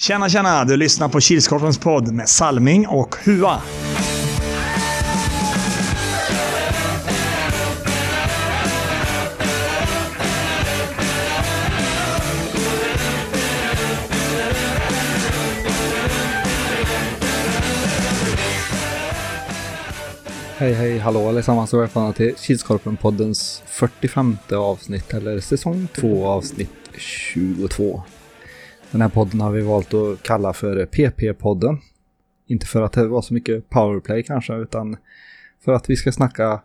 Tjena, tjena! Du lyssnar på Kilskorpens podd med Salming och Hua. Hej hej hallå allesammans och välkomna till Kilskorpen-poddens 45 avsnitt eller säsong 2 avsnitt 22. Den här podden har vi valt att kalla för PP-podden. Inte för att det var så mycket powerplay kanske utan för att vi ska snacka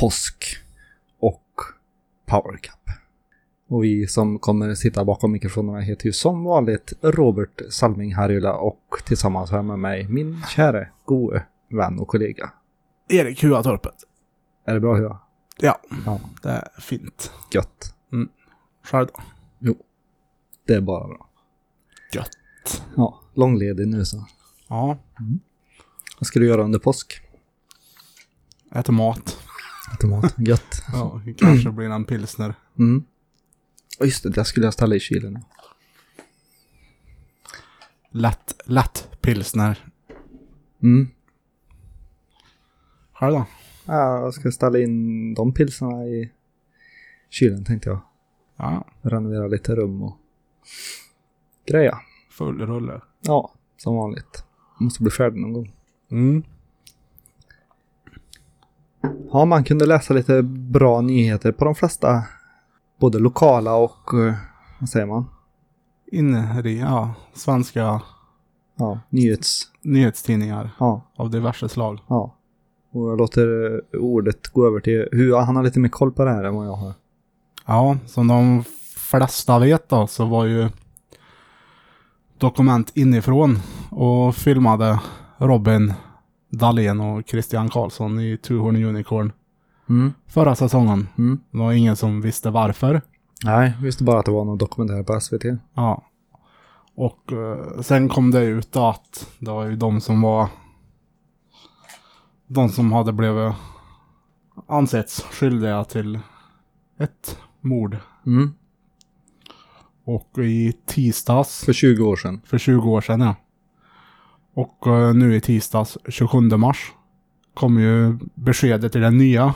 påsk och powercup. Och vi som kommer sitta bakom mikrofonerna heter ju som vanligt Robert Salming Harjula och tillsammans här med mig min käre, gode vän och kollega Erik Huatorpet. Är det bra Hua? Ja, Ja. det är fint. Gött. Själv då? Jo. Det är bara bra. Gött. Ja, långledig nu så. Ja, Vad ska du göra under påsk? äter mat. Automat. Gött. Ja, kanske blir en pilsner. Mm. Och just det, det skulle jag ställa i kylen. Lätt, lätt pilsner. Mm. Själv då? Ja, jag ska ställa in de pilsarna i kylen tänkte jag. Ja, Renovera lite rum och greja. full rulle. Ja, som vanligt. Måste bli färdig någon gång. Mm. Ja, man kunde läsa lite bra nyheter på de flesta. Både lokala och, eh, vad säger man? Inri, ja, svenska Ja, nyhets... nyhetstidningar Ja, av diverse slag. Ja. Och jag låter eh, ordet gå över till Hua. Han har lite mer koll på det här än vad jag har. Ja, som de flesta vet då så var ju Dokument inifrån och filmade Robin Dahlén och Christian Karlsson i Tuhorn Unicorn Mm. förra säsongen. Mm. Det var ingen som visste varför. Nej, visste bara att det var någon dokumentär på SVT. Ja. Och eh, sen kom det ut att det var ju de som var de som hade blivit ansetts skyldiga till ett mord. Mm. Och i tisdags, För 20 år sedan. för 20 år sedan ja. Och eh, nu i tisdags, 27 mars, kom ju beskedet i den nya.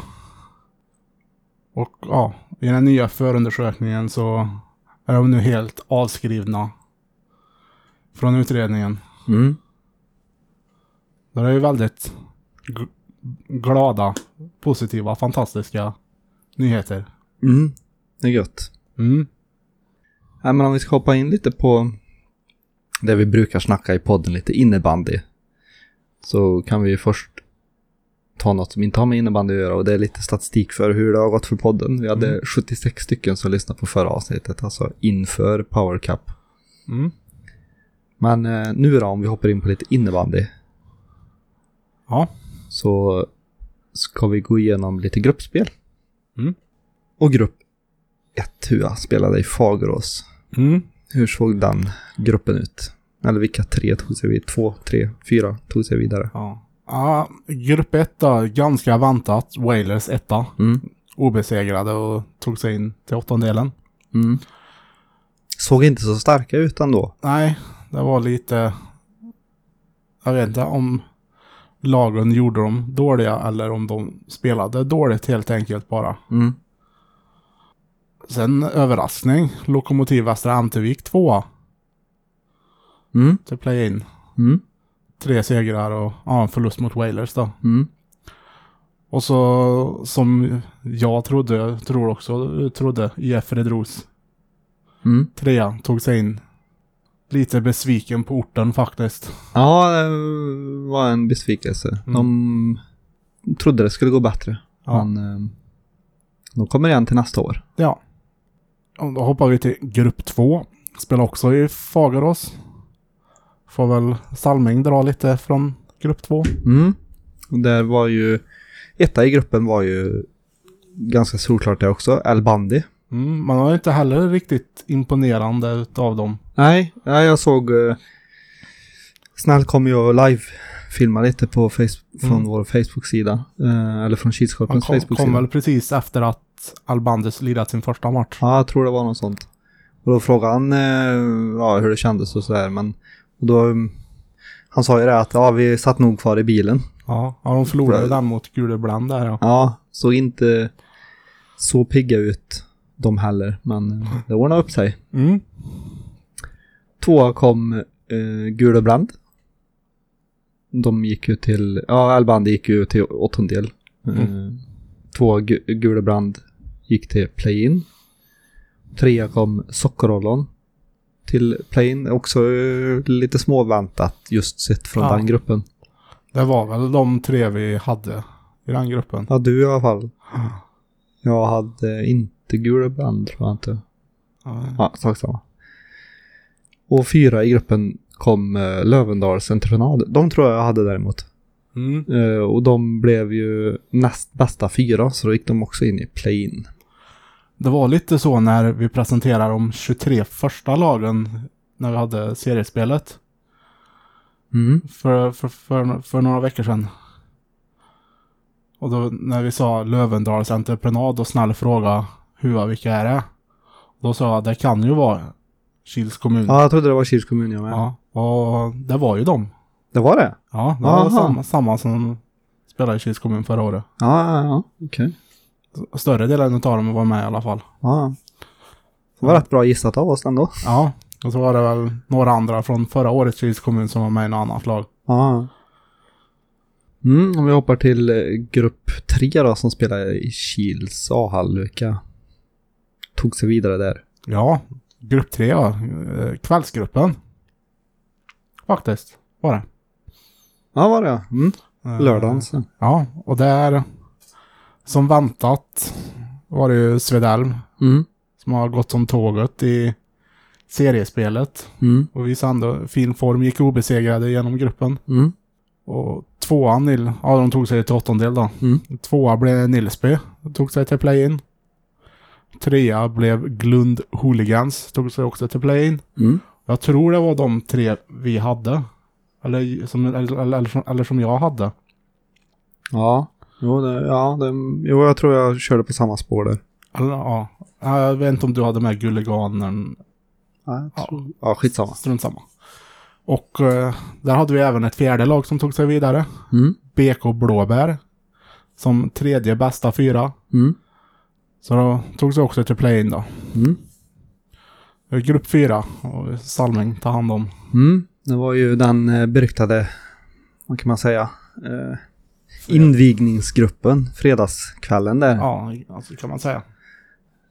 Och ja, i den nya förundersökningen så är de nu helt avskrivna från utredningen. Mm. Det är ju väldigt glada, positiva, fantastiska nyheter. Mm. Det är gött. Mm. Nej, men om vi ska hoppa in lite på det vi brukar snacka i podden, lite innebandy. Så kan vi först ta något som inte har med innebandy att göra och det är lite statistik för hur det har gått för podden. Vi hade 76 stycken som lyssnade på förra avsnittet, alltså inför Power Cup. Mm. Men eh, nu då, om vi hoppar in på lite innebandy, Ja. så ska vi gå igenom lite gruppspel. Mm. Och grupp 1, Hua, spelade i Fagerås. Mm. Hur såg den gruppen ut? Eller vilka tre tog sig vidare? Två, tre, fyra tog sig vidare. Ja. ja. Grupp 1 då, ganska väntat. Wailers 1 Mm. Obesegrade och tog sig in till åttondelen. Mm. Såg inte så starka ut ändå. Nej, det var lite... Jag vet inte om lagen gjorde dem dåliga eller om de spelade dåligt helt enkelt bara. Mm. Sen överraskning. Lokomotiv Västra Ämtervik 2 Mm. till play-in. Mm. Tre segrar och ja, en förlust mot Wailers då. Mm. Och så som jag trodde, tror också, trodde IF Redros Mm. trea tog sig in. Lite besviken på orten faktiskt. Ja, det var en besvikelse. De trodde det skulle gå bättre. Ja. Men eh, de kommer igen till nästa år. Ja. Då hoppar vi till grupp två. Spelar också i Fagerås. Får väl Salming dra lite från grupp två. Mm. Där var ju, etta i gruppen var ju ganska solklart det också, El Bandi. Mm, man var inte heller riktigt imponerande utav dem. Nej, ja, jag såg... Uh, Snäll kom ju och live-filma lite på face- från Mm. vår Facebook-sida. eh, eller från Kilskorpens Facebook-sida. kom väl precis efter att Albandus lirat sin första match. Ja, jag tror det var något sånt. Och då frågade han eh, ja, hur det kändes och sådär. Men och då, han sa ju det att ja, vi satt nog kvar i bilen. Ja, ja de förlorade den mot Gulebrand där ja. Ja, såg inte så pigga ut de heller. Men eh, det ordnade upp sig. Mm. Tvåa kom eh, Gulebrand. De gick ju till, ja Elband gick ju till åttondel. Eh, tvåa Gu- Gulebrand gick till play-in. Trea kom Sockerollon till play-in. Också eh, lite småväntat just sett från Ja. den gruppen. Det var väl de tre vi hade i den gruppen. Ja, du i alla fall. Jag hade inte Gulebrand tror jag inte. Ja. Ja, sak samma. Och fyra i gruppen kom eh, Lövendals entreprenad. De tror jag jag hade däremot. Mm. Eh, och de blev ju näst bästa fyra, så då gick de också in i play-in. Det var lite så när vi presenterade de 23 första lagen när vi hade seriespelet. Mm. För, för, för, för några veckor sedan. Och då när vi sa Lövendals entreprenad och snäll fråga hur vilka är det? Då sa jag det kan ju vara Kils kommun. Ja, jag trodde det var Kils kommun jag med. Ja, och det var ju de. Det var det? Ja, det var Aha. samma, samma som spelade i Kils kommun förra året. Ja, ja, ja. Okej. Större delen av dem var med i alla fall. Ja. Det var rätt bra gissat av oss ändå. Ja, och så var det väl några andra från förra årets Kils kommun som var med i något annat lag. Ja. Mm, om vi hoppar till eh, grupp tre då som spelar i Kils A-hall. Vilka tog sig vidare där? Ja, grupp tre ja. Eh, Kvällsgruppen. Faktiskt, var det. Ja, var det. Mm. Eh, Lördagens. Ja, och där som väntat var det ju Svedalm Mm. som har gått som tåget i seriespelet. Mm. Och visade ändå fin form, gick obesegrade genom gruppen. Mm. Och tvåan, Nil, ja de tog sig till åttondel då. Mm. Tvåa blev Nilsby, tog sig till play-in. Trea blev Glund Hooligans, tog sig också till play-in. Mm. Jag tror det var de tre vi hade. Eller som, eller, eller, eller, som, eller som jag hade. Ja. Jo, det, ja det, jo, jag tror jag körde på samma spår där. Eller, ja. Jag vet inte om du hade med Gulliganen. Ja, Ja. ja skitsamma. Strunt samma. Och eh, där hade vi även ett fjärde lag som tog sig vidare. Mm. BK Blåbär. Som tredje bästa fyra. Mm. Så då tog sig också till play-in då. Mm. Eh, Grupp fyra. Och Salming tar hand om. Mm. Det var ju den eh, beryktade, vad kan man säga, eh, invigningsgruppen, fredagskvällen där. Ja, alltså kan man säga.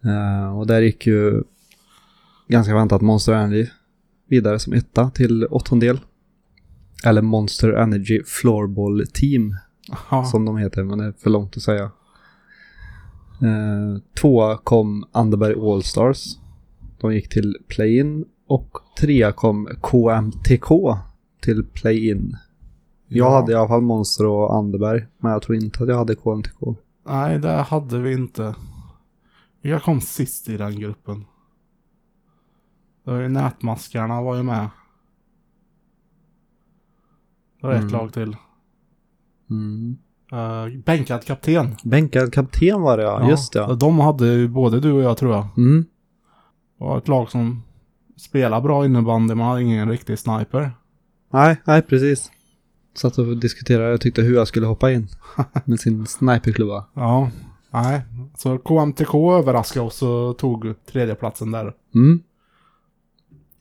Eh, och där gick ju ganska väntat Monster Energy vidare som etta till åttondel. Eller Monster Energy Floorball Team Ja, som de heter, men det är för långt att säga. Eh, tvåa kom Anderberg Allstars. De gick till play-in. Och trea kom KMTK till play-in. Jag Ja. hade i alla fall Monster och Anderberg, men jag tror inte att jag hade KMTK. Nej, det hade vi inte. Jag kom sist i den gruppen. Det var ju nätmaskarna var ju med. Det var ett Mm. lag till. Mm. Uh, bänkad kapten. Bänkad kapten var det ja, just det. Ja. De hade ju både du och jag tror jag. Mm. Var ett lag som spelar bra innebandy men hade ingen riktig sniper. Nej, nej precis. Satt och diskuterade, jag tyckte hur jag skulle hoppa in med sin sniperklubba. Ja, nej. Så KMTK överraskade oss och tog tredjeplatsen där. Mm.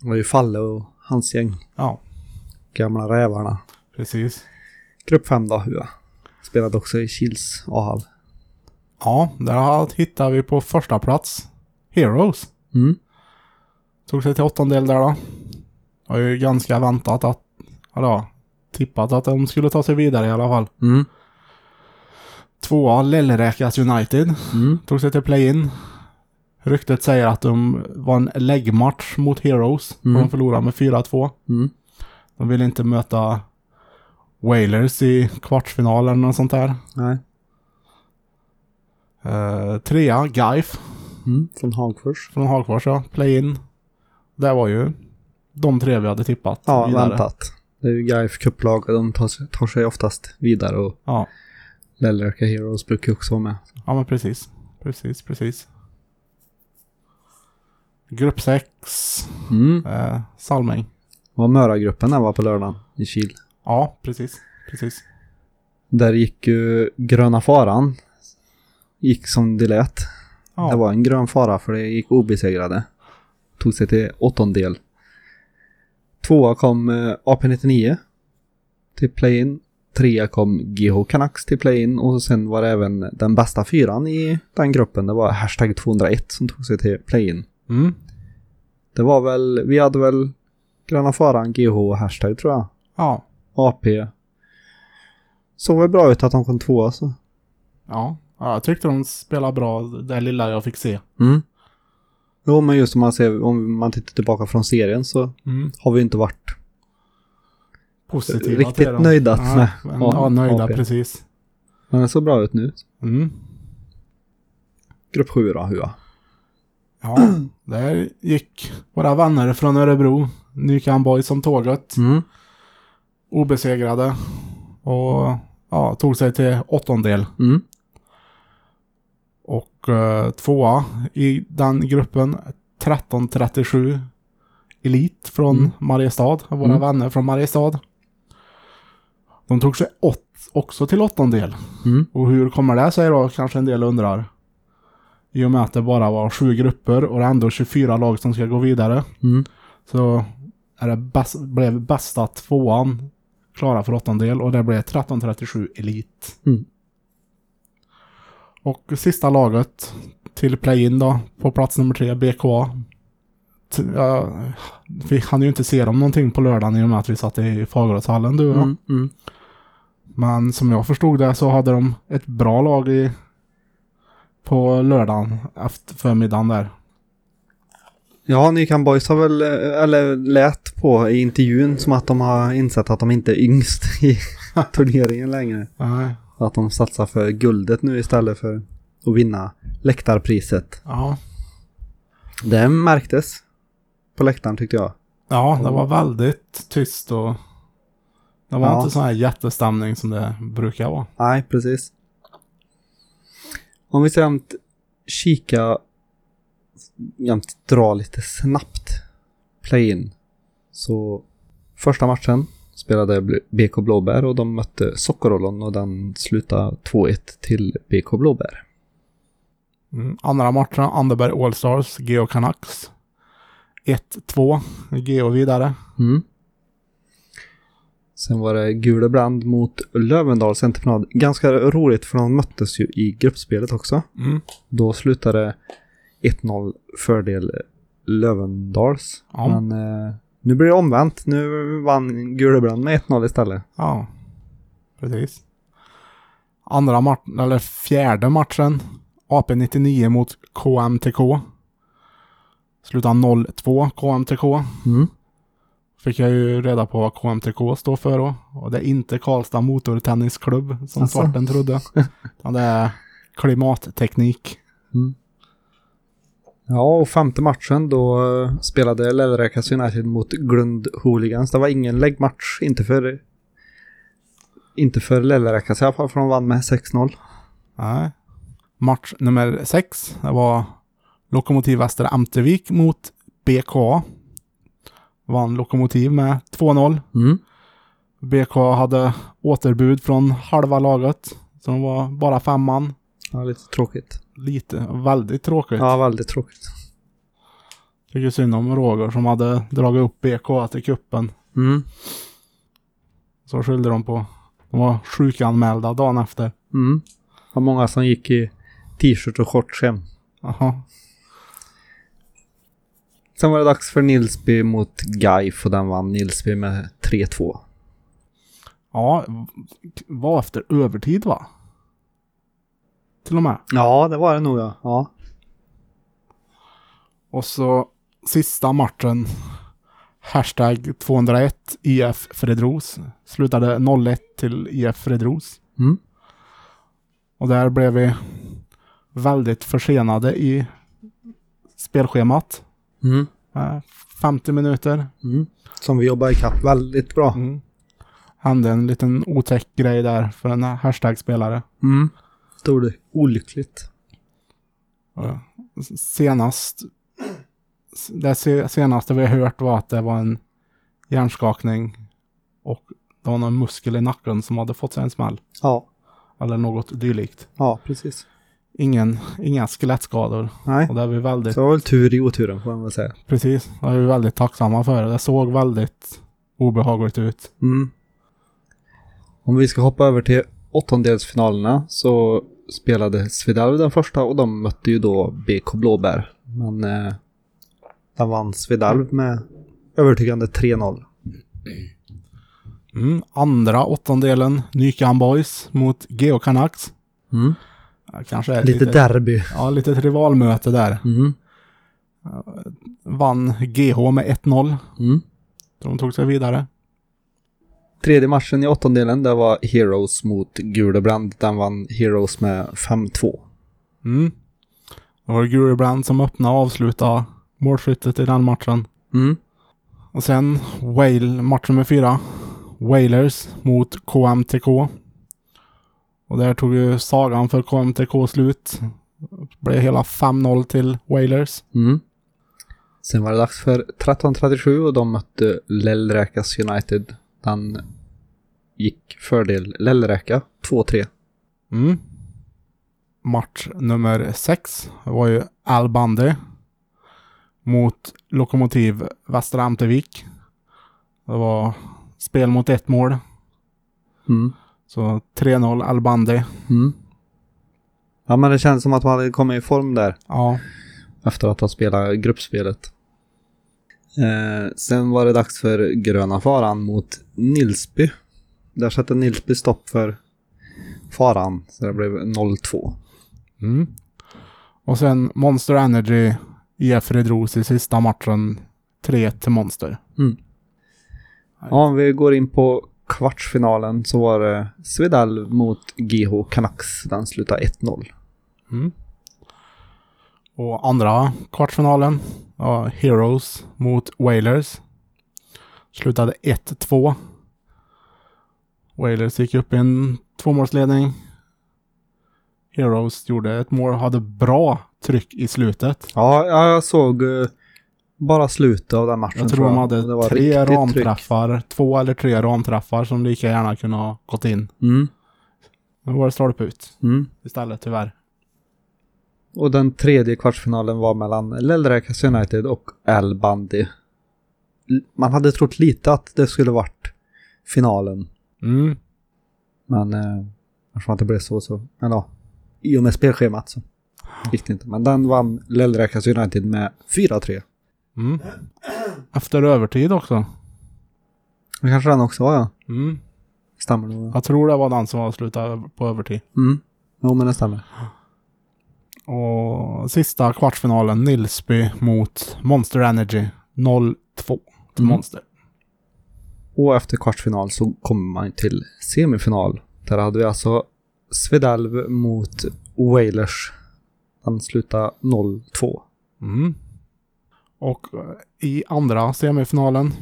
Det var ju Falle och hans gäng. Ja, Gamla rävarna. precis. Grupp 5 då, Hua. Spelade också i Kils A-hall. Ja, där hittar vi på första plats Heroes. Mm. Tog sig till åttondel där då. Var ju ganska väntat att, eller tippat att de skulle ta sig vidare i alla fall. Mm. Tvåa Lellräkas United. Mm. Tog sig till play-in. Ryktet säger att de var en läggmatch mot Heroes. Och Mm. de förlorade med 4-2. Mm. De ville inte möta Wailers i kvartsfinal eller något sånt där. Nej. Uh, trea, Gaif Mm. Från Hagfors. från Hagfors, ja. Play-in. Det var ju de tre vi hade tippat Ja, vidare. väntat. Det är ju Gaif kupplag och de tar sig, tar sig oftast vidare och Ja. Lellröka Heroes brukar ju också vara med. ja, men precis. Precis, precis. Grupp 6. Mm. Eh, Salming. var Möragruppen där var på lördagen i Kil. Ja, precis. Precis. Där gick ju Gröna Faran. Gick som det lät. Ja. Det var en grön fara för det gick obesegrade. Tog sig till åttondel. Tvåa kom eh, AP99 till play-in. Trea kom GH Canucks till play-in och sen var det även den bästa fyran i den gruppen. Det var hashtag 201 som tog sig till play-in. Mm. Det var väl, vi hade väl Gröna Faran, GH och hashtag tror jag. Ja. AP. Såg väl bra ut att de kom tvåa så. Ja. ja. Jag tyckte de spelade bra det lilla jag fick se. Mm. Jo, men just om man ser, om man tittar tillbaka från serien så Mm. har vi inte varit Positiva Riktigt nöjda Ja, ja, nöjda AP. precis. Men det såg bra ut nu. Mm. Grupp 7 då, Hua. Ja, där gick våra vänner från Örebro, Nykan Boys som tåget, Mm. obesegrade och ja, tog sig till åttondel. Mm. Och eh, tvåa i den gruppen 1337 Elit från Mm. Mariestad, våra Mm. vänner från Mariestad. De tog sig åt, också till åttondel. Mm. Och hur kommer det sig då, kanske en del undrar. I och med att det bara var sju grupper och det är ändå 24 lag som ska gå vidare. Mm. Så är det bäst, blev bästa tvåan klara för åttondel och det blev 1337 Elit. Mm. Och sista laget till play-in då, på plats nummer tre, BKA. T- ja, vi hann ju inte se dem någonting på lördagen i och med att vi satt i Fageråshallen du och jag. Mm. Mm. Men som jag förstod det så hade de ett bra lag i på lördagen efter förmiddagen där. Ja, Nykan Boys har väl, eller lät på i intervjun som att de har insett att de inte är yngst i turneringen längre. Nej. Att de satsar för guldet nu istället för att vinna läktarpriset. Ja. Det märktes på läktaren tyckte jag. ja, det var väldigt tyst och det var Ja. inte sån här jättestämning som det brukar vara. Nej, precis. Om vi samt kika, jämt dra lite snabbt play-in. Så första matchen spelade BK Blåbär och de mötte Sockerollon och den slutade 2-1 till BK Blåbär. Mm. Andra matchen, Anderberg Allstars, Geo Canucks. 1-2, Geo vidare. Mm. Sen var det Gulebrand mot Lövendals entreprenad. Ganska roligt för de möttes ju i gruppspelet också. Mm. Då slutade 1-0 fördel Lövendals. Ja. Men eh, nu blir det omvänt. Nu vann Gulebrand med 1-0 istället. Ja, precis. Andra matchen, eller fjärde matchen. AP99 mot KMTK. Slutade 0-2 KMTK. Mm. Fick jag ju reda på vad KMTK står för då. Och det är inte Karlstad Motortennisklubb som Asså? svarten trodde. Utan det är klimatteknik. Ja, och femte matchen då eh, spelade Lellräkas United mot Glund Hooligans. Det var ingen läggmatch. Inte för inte för Lellräkas i alla fall, för de vann med 6-0. Nej. Match nummer sex. Det var Lokomotiv Västra Amtervik mot BK. Vann Lokomotiv med 2-0. Mm. BK hade återbud från halva laget. Så de var bara fem man. Ja, lite tråkigt. Lite, väldigt tråkigt. Ja, väldigt tråkigt. Tycker synd om Roger som hade dragit upp BK till kuppen. Mm. Så skyllde de på. De var sjukanmälda dagen efter. Mm. Det var många som gick i t-shirt och shorts hem. Jaha. Sen var det dags för Nilsby mot Gaif och den vann Nilsby med 3-2. Ja, var efter övertid va? Till och med. Ja, det var det nog ja. ja. Och så sista matchen. Hashtag 201 IF Fredros. Slutade 0-1 till IF Fredros. Mm. Och där blev vi väldigt försenade i spelschemat. Mm. Eh, 50 minuter. Mm. Som vi jobbar ikapp väldigt bra. Mm. Hände en liten otäck grej där för en hashtag-spelare. Mm. Stod det olyckligt. Eh, Senast det se- senaste vi har hört var att det var en hjärnskakning och det var någon muskel i nacken som hade fått sig en smäll. Ja, Eller något dylikt. ja precis. Ingen, inga skelettskador. Nej, Och det är vi väldigt, så det var väl tur i oturen får man väl säga. precis, det är vi väldigt tacksamma för. Det såg väldigt obehagligt ut. Mm. Om vi ska hoppa över till åttondelsfinalerna så spelade Svedalv den första och de mötte ju då BK Blåbär. Men eh, den vann Svedalv med övertygande 3-0. Mm. Andra åttondelen, Nykan Boys mot Geo Canucks. Mm. Kanske Lite lite, derby. ja, lite rivalmöte där. Mm. Vann GH med 1-0. Mm. De tog sig vidare. Tredje matchen i åttondelen, det var Heroes mot Gulebrand. Den vann Heroes med 5-2. Mm. Det var Gurebrand som öppnade och avslutade målskyttet i den matchen. Mm. Och sen Whale, match nummer fyra. Whalers mot KMTK. Och där tog ju sagan för KMTK slut. Det blev hela 5-0 till Whalers. Mm. Sen var det dags för 1337 och de mötte Lellräkas United. Den gick fördel Lellräka 2-3. Mm. Match nummer sex var ju Al Bandy mot Lokomotiv Västra Ämtervik. Det var spel mot ett mål. Mm. Så 3-0 Al Bandy. Mm. Ja men det känns som att man hade kommit i form där Ja. efter att ha spelat gruppspelet. Eh, sen var det dags för Gröna Faran mot Nilsby. Där satte Nilsby stopp för Faran, så det blev 0-2. Mm. Och sen Monster Energy IF Redros i sista matchen 3 till Monster. Ja, om vi går in på kvartsfinalen så var det Svedal mot GH Canucks. Den slutade 1-0. Mm. Och andra kvartsfinalen var Heroes mot Whalers. Slutade 1-2. Whalers gick upp i en tvåmålsledning. Heroes gjorde ett mål, hade bra tryck i slutet. Ja, ja, jag såg eh, bara slutet av den matchen. Jag tror de hade tre riktigt tryck. ramträffar, två eller tre ramträffar som lika gärna kunde ha gått in. Mm, Nu var det stolpe ut mm. istället tyvärr. Och den tredje kvartsfinalen var mellan Lellräkas United och Al Bandy. Man hade trott lite att det skulle varit finalen. Mm. Men eh, eftersom det blev så så. Men ja, i och med spelschemat så gick det inte. Men den vann Lellräkas United med 4-3. Mm. Efter övertid också. Det kanske den också var ja. Mm. Stämmer nog. Jag tror det var den som var slutat på övertid. Mm. Jo men det stämmer. Och sista kvartsfinalen, Nilsby mot Monster Energy. 0-2 till Mm. Monster. Och efter kvartsfinal så kommer man till semifinal. Där hade vi alltså Svedalv mot Wailers. Den slutade 0-2. Mm. Och eh, i andra semifinalen,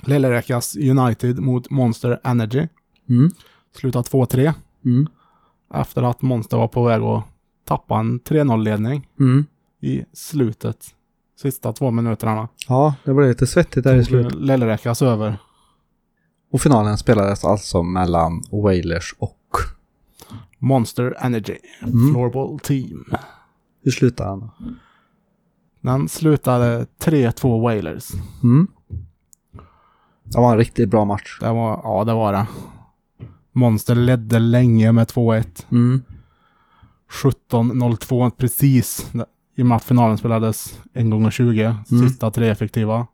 Lilleräkas United mot Monster Energy. Mm. Slutade 2-3. Mm. Efter att Monster var på väg att tappa en 3-0-ledning Mm. i slutet. Sista två minuterna. Ja, det blev lite svettigt där i slutet. Lilleräkas över. Och finalen spelades alltså mellan Wailers och... Monster Energy. Mm. Floorball Team. Hur slutade den? Den slutade 3-2 Wailers. Mm. Det var en riktigt bra match. Det var, ja det var det. Monster ledde länge med 2-1. Mm. 17-02 precis. I och med att finalen spelades en gånger 20. Mm. Sista tre effektiva.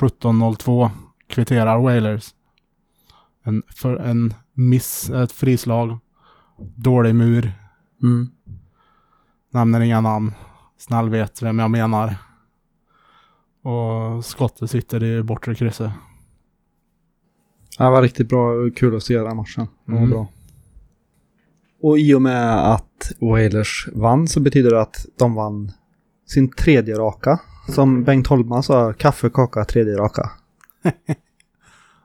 17-02 kvitterar Wailers. En, för en miss, ett frislag. Dålig mur. Mm. Nämner inga namn. Snäll vet vem jag menar. Och skottet sitter i bortre krysset. Det var riktigt bra kul att se den matchen. Det var Mm. bra. Och i och med att Wailers vann så betyder det att de vann sin tredje raka. Som Bengt Holma sa, kaffe, kaka, tredje raka.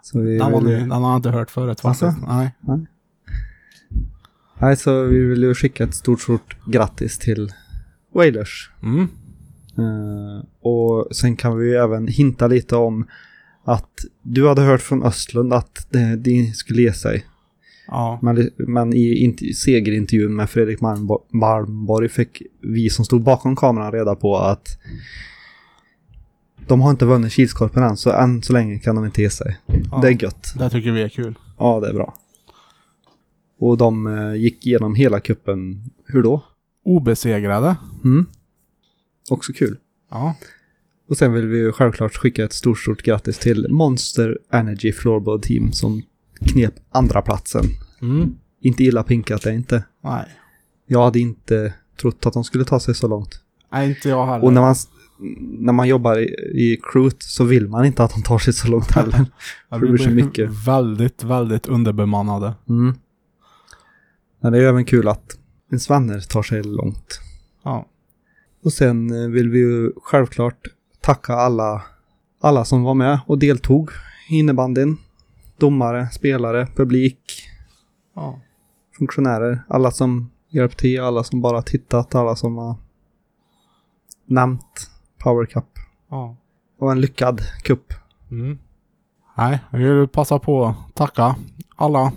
så vi Den, vill, har jag inte hört förut Alltså? faktiskt. Nej. nej, så vi vill ju skicka ett stort, stort grattis till Wailers. Mm. Eh, och sen kan vi ju även hinta lite om att du hade hört från Östlund att det, det skulle ge sig. Ja. Men, men i int- segerintervjun med Fredrik Malmbo- Malmborg fick vi som stod bakom kameran reda på att de har inte vunnit Kilskorpen än, så än så länge kan de inte ge sig. ja. Det är gött. Det tycker vi är kul. Ja, det är bra. Och de eh, gick igenom hela kuppen. Hur då? Obesegrade. Mm. Också kul. Ja. Och sen vill vi ju självklart skicka ett stort, stort grattis till Monster Energy Floorball Team som knep andra platsen. Mm. Inte illa pinkat det inte. Nej. Jag hade inte trott att de skulle ta sig så långt. Nej, inte jag heller. Och när man, när man jobbar i, i crewet så vill man inte att de tar sig så långt heller. Ja, det blir så mycket. Väldigt, väldigt underbemannade. Mm. Men det är ju även kul att ens vänner tar sig långt. Ja. Och sen eh, vill vi ju självklart tacka alla, alla som var med och deltog i innebandyn. Domare, spelare, publik, Ja. funktionärer, alla som hjälpt till, alla som bara tittat, alla som har nämnt Power Cup. Ja. Var en lyckad kupp. Mm. Nej, jag vill passa på att tacka alla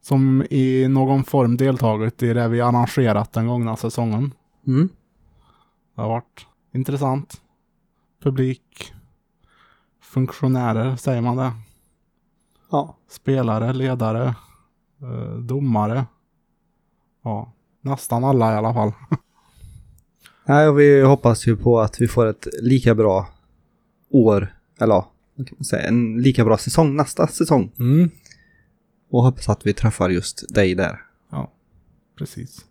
som i någon form deltagit i det vi arrangerat den gångna säsongen. Mm. Det har varit intressant. Publik, funktionärer, säger man det? Ja. Spelare, ledare, eh, domare. Ja, nästan alla i alla fall. Nej, och vi hoppas ju på att vi får ett lika bra år, eller säga, en lika bra säsong nästa säsong. Mm. Och hoppas att vi träffar just dig där. Ja, precis.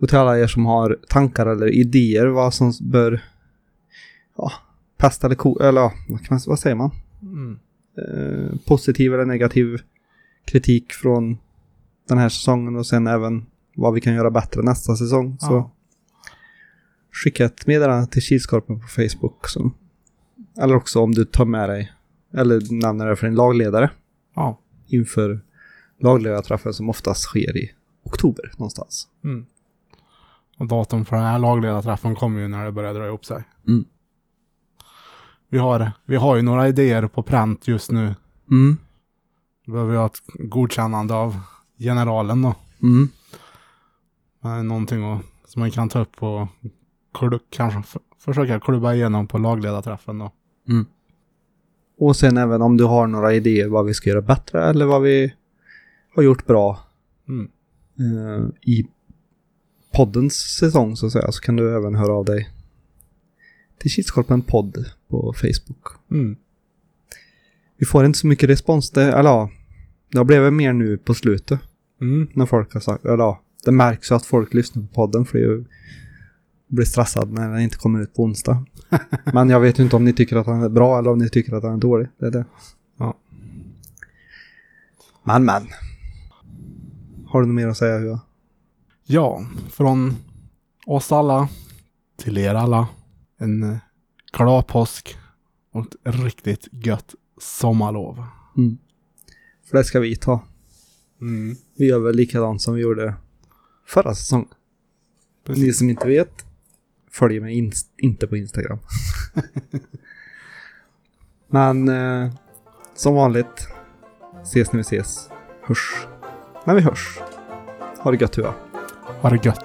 Och till alla er som har tankar eller idéer vad som bör, ja, pest eller ko, eller ja, vad, kan man, vad säger man? Mm. Eh, positiv eller negativ kritik från den här säsongen och sen även vad vi kan göra bättre nästa säsong. Så Ja. skicka ett meddelande till Kilskorpen på Facebook. Så. Eller också om du tar med dig, eller nämner det för din lagledare Ja. inför lagledarträffen som oftast sker i oktober någonstans. Mm. Och datum för den här lagledarträffen kommer ju när det börjar dra ihop sig. Mm. Vi, har, vi har ju några idéer på pränt just nu. Mm. Behöver vi ha ett godkännande av generalen då. Mm. Det är någonting att, som man kan ta upp och klubb, kanske f- försöka klubba igenom på lagledarträffen då. Och sen även om du har några idéer vad vi ska göra bättre eller vad vi har gjort bra Mm. eh, i poddens säsong så att säga så kan du även höra av dig till Kilskorpen podd på Facebook. Mm. Vi får inte så mycket respons, det, eller ja, det har blivit mer nu på slutet Mm. när folk har sagt, eller ja, det märks ju att folk lyssnar på podden för jag blir stressad när den inte kommer ut på onsdag. Men jag vet ju inte om ni tycker att den är bra eller om ni tycker att den är dålig. Det är det. Ja. Men men. Har du något mer att säga Hua? Ja, från oss alla till er alla. En eh, glad påsk och ett riktigt gött sommarlov. Mm. För det ska vi ta. Mm. Vi gör väl likadant som vi gjorde förra säsongen. Ni som inte vet, följ mig inst- inte på Instagram. Men eh, som vanligt, ses när vi ses. Hörs när vi hörs. Ha det gött Hua. Ha det gött.